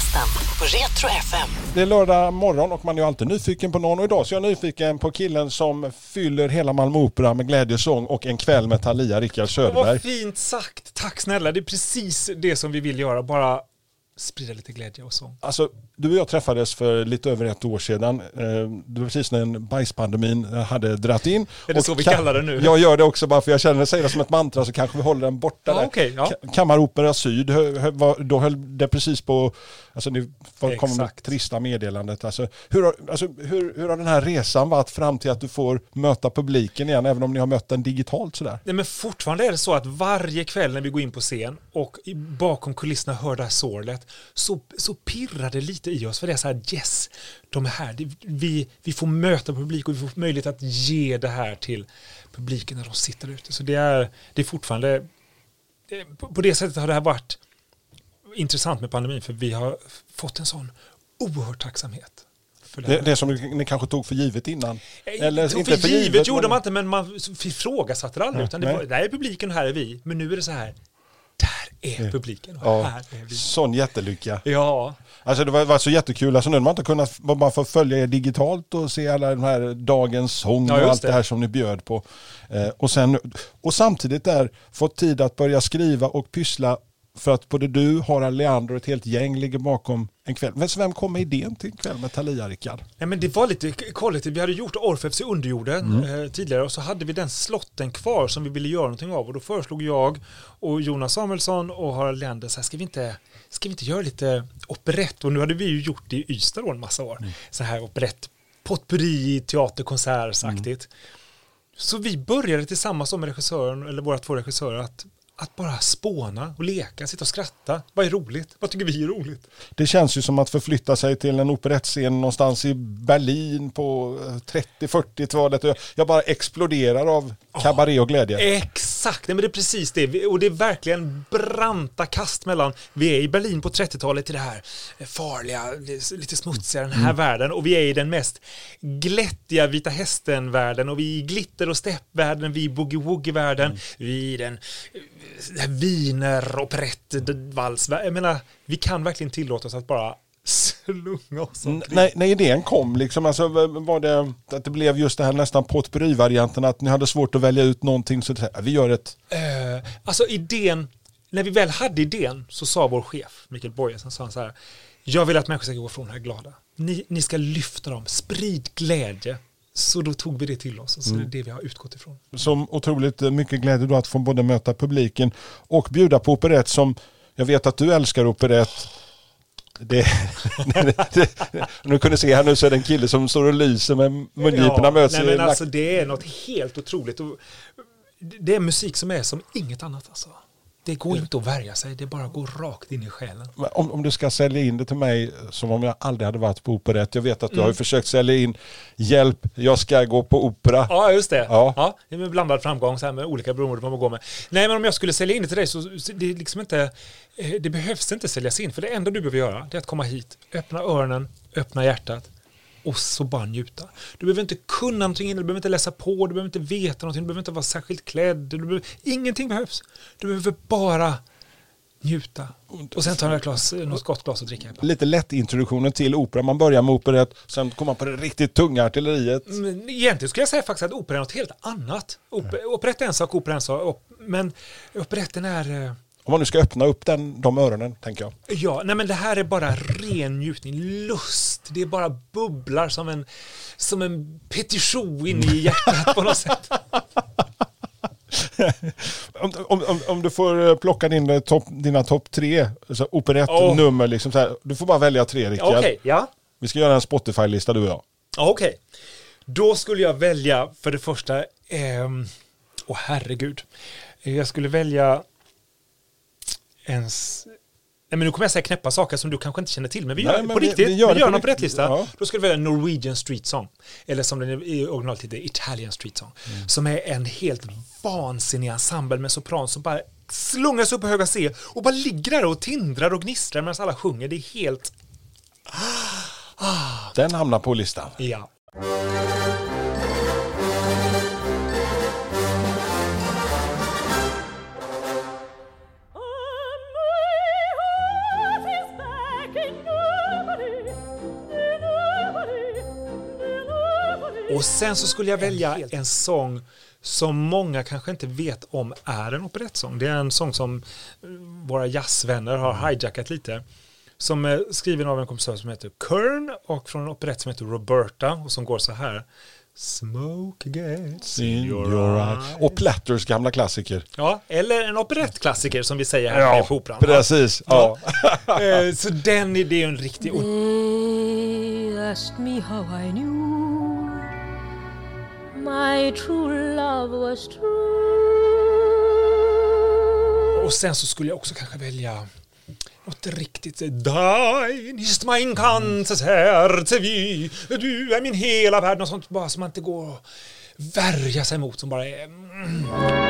Lördagsgästen på Retro FM. Det är lördag morgon och man är ju alltid nyfiken på någon och idag så är jag nyfiken på killen som fyller hela Malmö Opera med glädjesång och en kväll med Thalia, Rickard Söderberg. Vad fint sagt, tack snälla. Det är precis det som vi vill göra, bara sprida lite glädje och sång. Alltså, du och jag träffades för lite över ett år sedan. Eh, Det var precis när bajspandemin hade dratt in. Är det Och så vi ka- kallar det nu? Jag gör det också bara för jag känner, säger det som ett mantra så kanske vi håller den borta Ja, där. okej, ja. Ka- Kammaropera Syd, då höll det precis på, alltså får- kommer Exakt. trista meddelandet. Alltså, hur, har, alltså, hur, hur har den här resan varit fram till att du får möta publiken igen, även om ni har mött den digitalt sådär? Nej, men fortfarande är det så att varje kväll när vi går in på scen och bakom kulisserna hör det här sorlet så, så pirrar det lite i oss. För det är så här, yes, de är här. Det- Vi, vi får möta publik och vi får möjlighet att ge det här till publiken när de sitter ute. Så det är, det är fortfarande, det- på det sättet har det här varit intressant med pandemin för vi har fått en sån oerhörd tacksamhet. För det Det, det som ni kanske tog för givet innan? Eller Tog inte för givet, gjorde men- man inte, men man ifrågasatte det aldrig. Utan det var, där är publiken och här är vi. Men nu är det så här, där är publiken och Ja, här är vi. sån jättelycka. Ja, Alltså det var, var så jättekul, alltså nu har man inte kunnat bara få följa er digitalt och se alla de här dagens sång Ja, och allt det. det. här som ni bjöd på. Eh, och, sen, och samtidigt där fått tid att börja skriva och pyssla för att både du, Harald Leander och ett helt gäng ligger bakom en kväll. Men så vem kom med idén till en kväll med Thalia, Rickard? Nej, men det var lite kollektivt. Vi hade gjort Orfeus i underjorden Mm. eh, tidigare och så hade vi den slotten kvar som vi ville göra någonting av. Och då föreslog jag och Jonas Samuelsson och Harald Leander, så här, ska, vi inte, ska vi inte göra lite operett? Och nu hade vi ju gjort det i Ystad då en massa år. Mm. Så här operett, potpurri, teater, konsertsaktigt. Så vi började tillsammans med regissören, eller våra två regissörer, att, att bara spåna och leka, sitta och skratta. Vad är roligt? Vad tycker vi är roligt? Det känns ju som att förflytta sig till en operettscen någonstans i Berlin på eh, 30-40-talet. Jag- Jag bara exploderar av kabaré och glädje. Exakt, nej, men det är precis det. Och det är verkligen branta kast mellan, vi är i Berlin på 30-talet till det här farliga, lite smutsiga, den här världen. Och vi är i den mest glättiga Vita Hästen-världen. Och vi är i glitter och steppvärlden, vi är i boogie-woogie-världen, vi är i den, här viner, operett, vals. Jag menar, vi kan verkligen tillåta oss att bara slunga oss. När, när idén kom, liksom, alltså, var det att det blev just det här nästan potpurri-varianten, att ni hade svårt att välja ut någonting, så det, vi gör ett... Eh, alltså idén, när vi väl hade idén så sa vår chef, Mikael Boyesen, sa han så här, jag vill att människor ska gå från här glada. Ni, ni ska lyfta dem, sprid glädje. Så då tog vi det till oss och så det är det vi har utgått ifrån. Som otroligt mycket glädje då att få både möta publiken och bjuda på operett som jag vet att du älskar operett. Det, det, nu kunde se här nu så är det en kille som står och lyser med mungiporna möts nej, men alltså det är något helt otroligt. Och det är musik som är som inget annat alltså. Det går inte att värja sig, det bara går rakt in i själen. om, om du ska sälja in det till mig som om jag aldrig hade varit på operett. Jag vet att du Mm. har försökt sälja in hjälp, jag ska gå på opera. Ja, just det. Ja. Ja. det är med blandad framgång så här med olika beroende på vad man går med. Nej, men om jag skulle sälja in det till dig så det är liksom inte, eh, det behövs inte säljas in. För det enda du behöver göra det är att komma hit, öppna öronen, öppna hjärtat och så bara njuta. Du behöver inte kunna någonting, du behöver inte läsa på, du behöver inte veta någonting, du behöver inte vara särskilt klädd. Du behöver, ingenting behövs. Du behöver bara njuta. Och sen ta några glas, något gott glas att dricka. Lite lätt introduktionen till opera. Man börjar med operett, sen kommer man på det riktigt tunga artilleriet. Men egentligen skulle jag säga faktiskt att opera är något helt annat. Oper, operett är en sak, opera är en sak. Men operetten är... eh, Om man nu ska öppna upp den, de öronen, tänker jag. Ja, nej men det här är bara ren njutning, lust. Det är bara bubblar som en, som en petition in i hjärtat på något sätt. Om, om, om, du får eh, plocka din, eh, topp- dina topp tre alltså operettnummer, liksom så här, du får bara välja tre, Rickard. Okej, ja. Vi ska göra en Spotify-lista, du och jag. Okej. Då skulle jag välja för det första, ehm, åh herregud. Jag skulle välja en, s- Nej, men nu kommer jag säga knäppa saker som du kanske inte känner till, men vi Nej, gör men på vi- riktigt. vi Vi gör gör, det på riktigt. operettlista. Ja. Då ska du välja Norwegian Street Song, eller som den i originalet heter, Italian Street Song, Mm. som är en helt vansinnig ensemble med sopran som bara slungas upp på höga C och bara ligger där och tindrar och gnistrar medan alla sjunger. Det är helt... Den hamnar på listan. Ja. Och sen så skulle jag välja en sång som många kanske inte vet om är en operettsång. Det är en sång som eh, våra jazzvänner har hijackat lite. Som är skriven av en kompositör som heter Kern och från en operett som heter Roberta och som går så här. Smoke gets In your eye. Och Platters gamla klassiker. Ja, eller en operettklassiker som vi säger här ja, på Operan. precis. Ja. Eh, Så den är, det är en riktig... och- They asked me how I knew my true love was true. Och sen så skulle jag också kanske välja något riktigt Dein ist mein ganzes Herz wie Du är min hela värld, något sånt bara som man inte går att värja sig mot som bara är mm.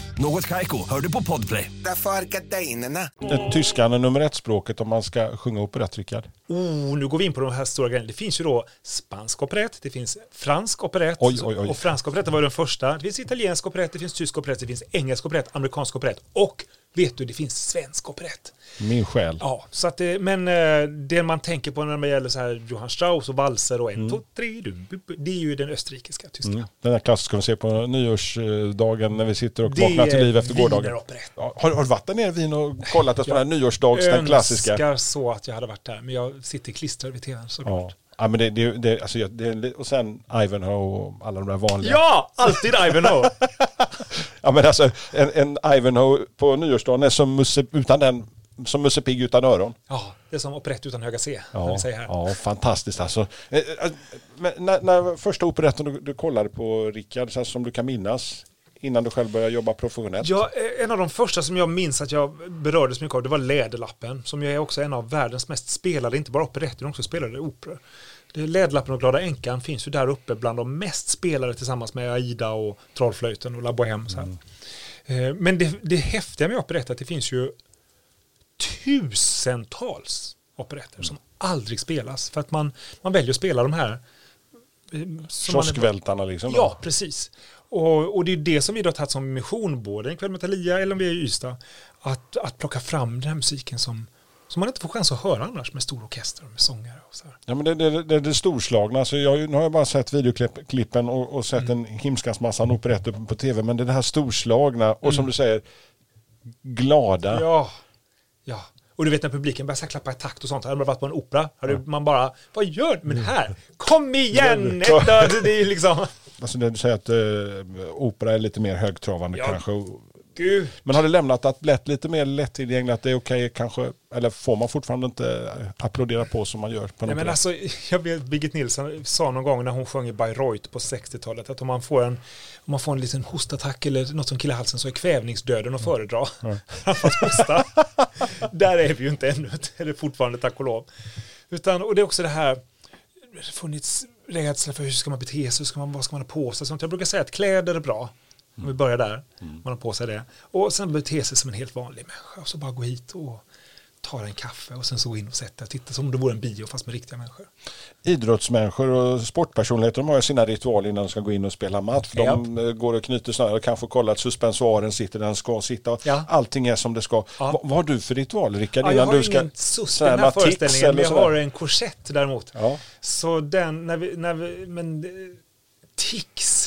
Något Kaiko, hör du på Podplay. Därför är gardinerna. Tyskan är nummer ett språket om man ska sjunga operett, Rickard. Oh, nu går vi in på de här stora grejerna. Det finns ju då spansk operett, det finns fransk operett. Oj, oj, oj. Och fransk operett var ju den första. Det finns italiensk operett, det finns tysk operett, det finns engelsk operett, amerikansk operett och vet du, det finns svensk operett. Min själ. Ja, så att det, men eh, det man tänker på när det gäller så här Johann Strauss och valser och en, Mm. två, tre, du, det är ju den österrikiska, tyska. Den här klassiska vi ser på nyårsdagen när vi sitter och Det vaknar till liv efter gårdagen. Ja, har, har du varit där nere i Wien och kollat på den här nyårsdags, den klassiska? önskar så att jag hade varit där, men jag sitter klistrad vid tvn såklart. Ja. Ja, men det, det, det, alltså, jag- det, och sen Ivanhoe och alla de där vanliga. Ja, alltid Ivanhoe! Ja, men alltså, en, en Ivanhoe på nyårsdagen är som Musse, utan den, som Musse Pigg utan öron. ja, det är som operett utan höga C, Ja, ja fantastiskt alltså. Eh, eh, Men när, när första operetten du, du kollade på Rickard, så som du kan minnas, innan du själv började jobba professionellt? Ja, eh, en av de första som jag minns att jag berörde så mycket av, det var Läderlappen, som ju är också en av världens mest spelade, inte bara operetter, utan också spelade operor. Läderlappen och Glada Änkan finns ju där uppe bland de mest spelade tillsammans med Aida och Trollflöjten och La Bohème. Så här. Eh, Men det, det häftiga med operetter är att det finns ju tusentals operetter som aldrig spelas. För att man, man väljer att spela de här. eh, Kioskvältarna liksom? Ja, precis. Och, och det är det som vi då har tagit som mission, både en kväll med Thalia eller om vi är i Ystad, att, att plocka fram den här musiken som, som man inte får chans att höra annars med stor orkester och med sångare och så här. Ja, men det, det, det, det storslagna. Alltså jag, nu har jag bara sett videoklippen och, och sett en himskans massa operetter på, tv. Men det är det här storslagna och som du säger, glada. Ja, ja. Och du vet när publiken börjar klappa i takt och sånt. Hade man varit på en opera hade man bara, vad gör du? Men här, kom igen! Ett, det är liksom, Alltså det du säger att eh, opera är lite mer högtravande Ja. kanske. Gud. Men har det lämnat att blivit lite mer lättillgängligt? Att det är okej kanske? Eller får man fortfarande inte applådera på som man gör på Nej, men alltså, jag vet Birgit Nilsson sa någon gång när hon sjöng i Bayreuth på 60-talet att om man får en, om man får en liten hostattack eller något som killar halsen så är kvävningsdöden att föredra. Framför att hosta. Där är vi ju inte ännu, det är det fortfarande tack och lov. Utan, och det är också det här, det har funnits rädsla för hur ska man bete sig, hur ska man, vad ska man ha på sig. Sånt. Jag brukar säga att kläder är bra. Om vi börjar där, man har på sig det. Och sen bete sig som en helt vanlig människa och så bara gå hit och tar en kaffe och sen så går in och sätter och tittar som om det vore en bio fast med riktiga människor. Idrottsmänniskor och sportpersonligheter de har ju sina ritualer innan de ska gå in och spela match. De eh, går och knyter snöre och kanske kollar att suspensoaren sitter där den ska sitta. Ja. Allting är som det ska. Ja. Vad, vad har du för ritual Rickard? Ja, jag har du ska, ingen sus sån här den här föreställningen, men jag har en korsett däremot. Ja. Så den, när vi, när vi, men tics.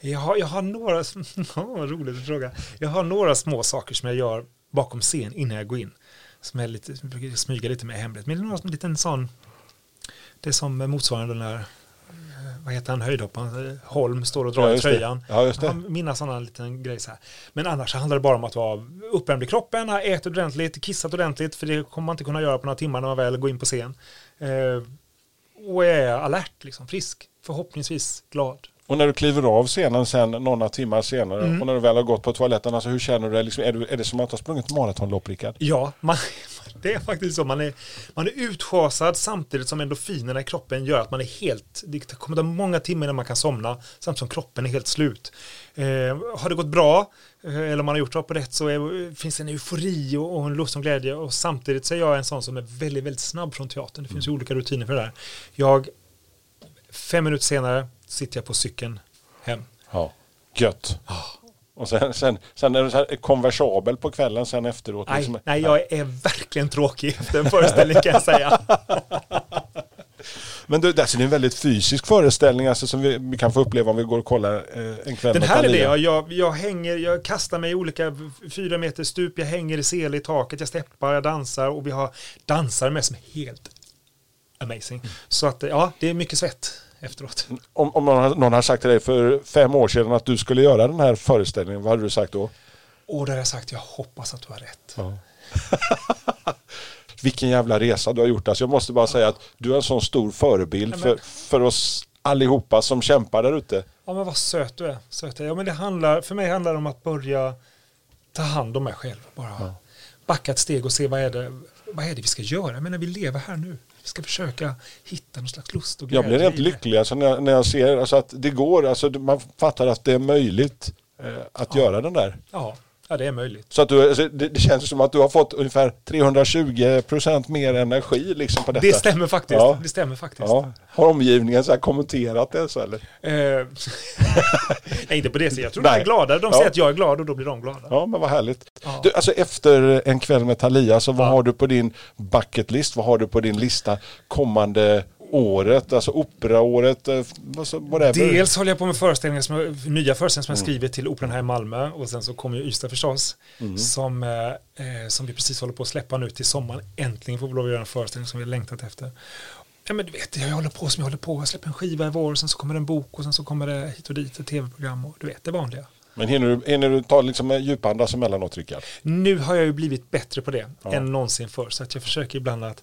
Jag har, jag har några, roligt att fråga. Jag har några små saker som jag gör bakom scen innan jag går in. Som jag lite, brukar smyga lite med i hemlighet. Men det är några som en liten sån, det är som motsvarande den där, eh, vad heter han, höjdhopparen, Holm står och drar Ja, i just det. tröjan. Ja, just det. Mina sådana liten grej så här. Men annars handlar det bara om att vara uppvärmd i kroppen, ha ätit ordentligt, kissat ordentligt, för det kommer man inte kunna göra på några timmar när man väl går in på scen. Eh, och är alert, liksom, frisk, förhoppningsvis glad. Och när du kliver av scenen sen några timmar senare Mm. och när du väl har gått på toaletten, alltså hur känner du dig? Liksom, är, du, är det som att har sprungit maratonlopp Rickard? Ja, man, det är faktiskt så. Man är, man är utschasad samtidigt som endorfinerna i kroppen gör att man är helt, det kommer ta många timmar innan man kan somna, samtidigt som kroppen är helt slut. Eh, har det gått bra, eh, eller man har gjort det på rätt, så är, finns en eufori och, och en lust och glädje. Och samtidigt så är jag en sån som är väldigt, väldigt snabb från teatern. Det finns ju olika rutiner för det där. Jag, fem minuter senare, sitter jag på cykeln hem. Ja. Gött. Och sen, sen, sen är du så konversabel på kvällen sen efteråt. Nej, liksom. nej, jag är verkligen tråkig efter en föreställning kan jag säga. Men du, alltså, det är en väldigt fysisk föreställning alltså, som vi, vi kan få uppleva om vi går och kollar eh, en kväll Den här är det, jag, jag, jag hänger, jag kastar mig i olika fyra meter stup, jag hänger i sel i taket, jag steppar, jag dansar och vi har dansare med som är helt amazing. Så att ja, det är mycket svett efteråt. Om, om någon, har- någon har sagt till dig för fem år sedan att du skulle göra den här föreställningen, vad hade du sagt då? Och där har jag sagt, jag hoppas att du har rätt. Vilken jävla resa du har gjort. Alltså, jag måste bara säga att du är en sån stor förebild Ja, men- för, för oss allihopa som kämpar där ute. Ja men vad söt du är. Söt är. Ja, men det handlar, för mig handlar det om att börja ta hand om mig själv. Bara backa ett steg och se vad är, det, vad är det vi ska göra. Jag menar vi lever här nu. Vi ska försöka hitta någon slags lust och Jag glädje. blir rent lycklig alltså, när, jag, när jag ser alltså, att det går. Alltså, man fattar att det är möjligt eh, att göra den där. Ja, ja, det är möjligt. Så att du, alltså, det, det känns som att du har fått ungefär 320% mer energi liksom på detta. Det stämmer faktiskt. Ja. Det stämmer faktiskt. Ja. Har omgivningen så kommenterat det så eller? Eh, nej, inte på det sättet. Jag tror de Nej. är glada. De Ja. säger att jag är glad och då blir de glada. Ja men vad härligt. Du, alltså efter en kväll med Thalia så vad har du på din bucket list? Vad har du på din lista kommande året? Alltså operaåret? alltså, whatever. Dels håller jag på med föreställningar som jag, nya föreställningar som jag Mm. skrivit till Operan här i Malmö och sen så kommer ju Ystad förstås Mm. som, eh, eh, som vi precis håller på att släppa nu till sommaren. Äntligen får vi lov att göra en föreställning som vi har längtat efter. Ja men du vet, jag håller på som jag håller på. Jag släpper en skiva i vår, sen så kommer det en bok och sen så kommer det hit och dit ett tv-program och du vet, det vanliga. Men hinner du, hinner du ta liksom djupandas emellanåt Rickard? Nu har jag ju blivit bättre på det Ja. än någonsin förr så att jag försöker ibland att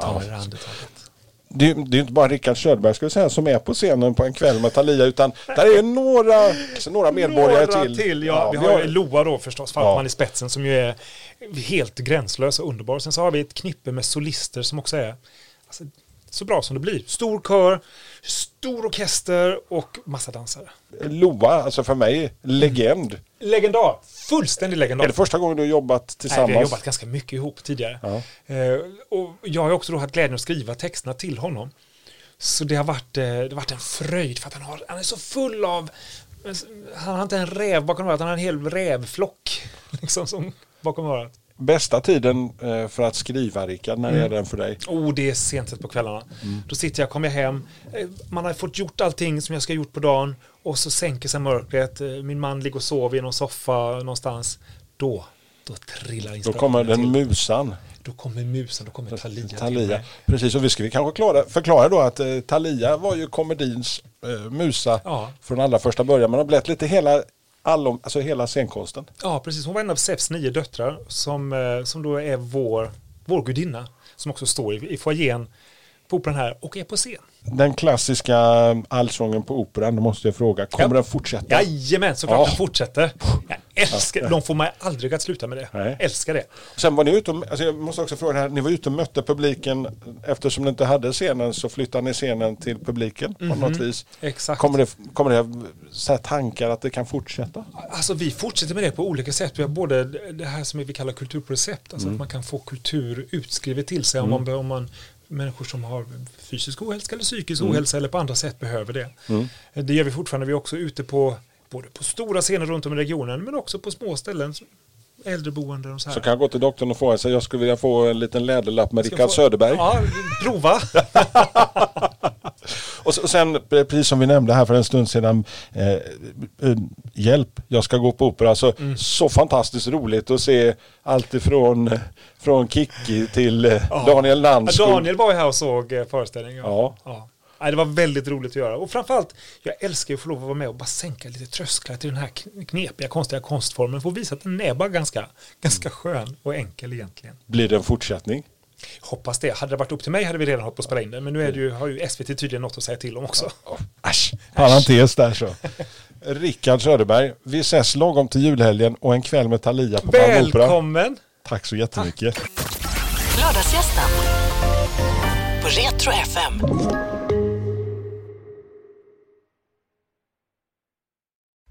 ta det där andetaget. Det, det är inte bara Rickard Söderberg jag säga, som är på scenen på en kväll med Thalia utan där är några, alltså, några medborgare Några till. till ja. vi har ju Loa då förstås, Ja. Falkman i spetsen som ju är helt gränslös och underbar. Sen så har vi ett knippe med solister som också är alltså, så bra som det blir. Stor kör, stor orkester och massa dansare. Loa, alltså för mig, legend. Legendar, fullständig legendar. Är det första gången du har jobbat Nej, tillsammans? vi har jobbat ganska mycket ihop tidigare. Ja. Eh, och jag har också då haft glädjen att skriva texterna till honom. Så det har varit, eh, det har varit en fröjd för att han, har, han är så full av han har inte en räv bakom örat, han har en hel rävflock liksom, som bakom örat. Bästa tiden eh, för att skriva Rickard, när Mm. är den för dig? Oh, det är sent på kvällarna. Mm. Då sitter jag, kommer jag hem, eh, man har fått gjort allting som jag ska ha gjort på dagen och så sänker sig mörkret, eh, min man ligger och sover i någon soffa någonstans. Då, då trillar Då inspirationen kommer den till. musan. Då kommer musen, då kommer Thalia. mig. Precis, och vi ska vi kanske klara, förklara då att eh, Thalia var ju komedins eh, musa Ja. från allra första början. Man har blivit lite hela, allom, alltså hela scenkonsten. Ja, precis. Hon var en av Zeus nio döttrar som, eh, som då är vår, vår gudinna som också står i, i foajén på operan här och är på scen. Den klassiska allsången på operan, då måste jag fråga, kommer Ja. den fortsätta? Jajamän, såklart Ja. den fortsätter. Jag Älskar De får mig aldrig att sluta med det. Nej. Älskar det. Sen var ni ute och, alltså jag måste också fråga här, ni var ute och mötte publiken eftersom ni inte hade scenen så flyttade ni scenen till publiken på något vis. Exakt. Kommer det, kommer det så här tankar att det kan fortsätta? Alltså vi fortsätter med det på olika sätt. Vi har både det här som vi kallar kultur på recept, alltså Mm. att man kan få kultur utskrivet till sig om, man, om man människor som har fysisk ohälsa eller psykisk Mm. ohälsa eller på andra sätt behöver det. Det gör vi fortfarande. Vi är också ute på både på stora scener runt om i regionen men också på små ställen. Äldreboenden och så här. Så kan jag gå till doktorn och få, så jag skulle vilja få en liten läderlapp med Rickard få- Söderberg. Ja, prova. Och, så, och sen, eh, precis som vi nämnde här för en stund sedan, eh, eh, hjälp, jag ska gå på opera. Så, Mm. så fantastiskt roligt att se allt ifrån från Kikki till eh, Daniel Landskog. Daniel var ju här och såg eh, föreställningen. Ja. Ja. Nej, det var väldigt roligt att göra. Och framförallt, jag älskar ju att få lov att vara med och bara sänka lite trösklar till den här kn- knepiga, konstiga konstformen. Få visa att den är bara ganska, ganska skön och enkel egentligen. Blir det en fortsättning? Hoppas det. Hade det varit upp till mig hade vi redan hållit på att spela in den. Men nu är det ju, har ju SVT tydligen något att säga till om också. Äsch, parentes där så. Rickard Söderberg, vi ses lagom till julhelgen och en kväll med Thalia på Malmö Opera. Välkommen! Tack så jättemycket. Lördagsgästen på Retro FM.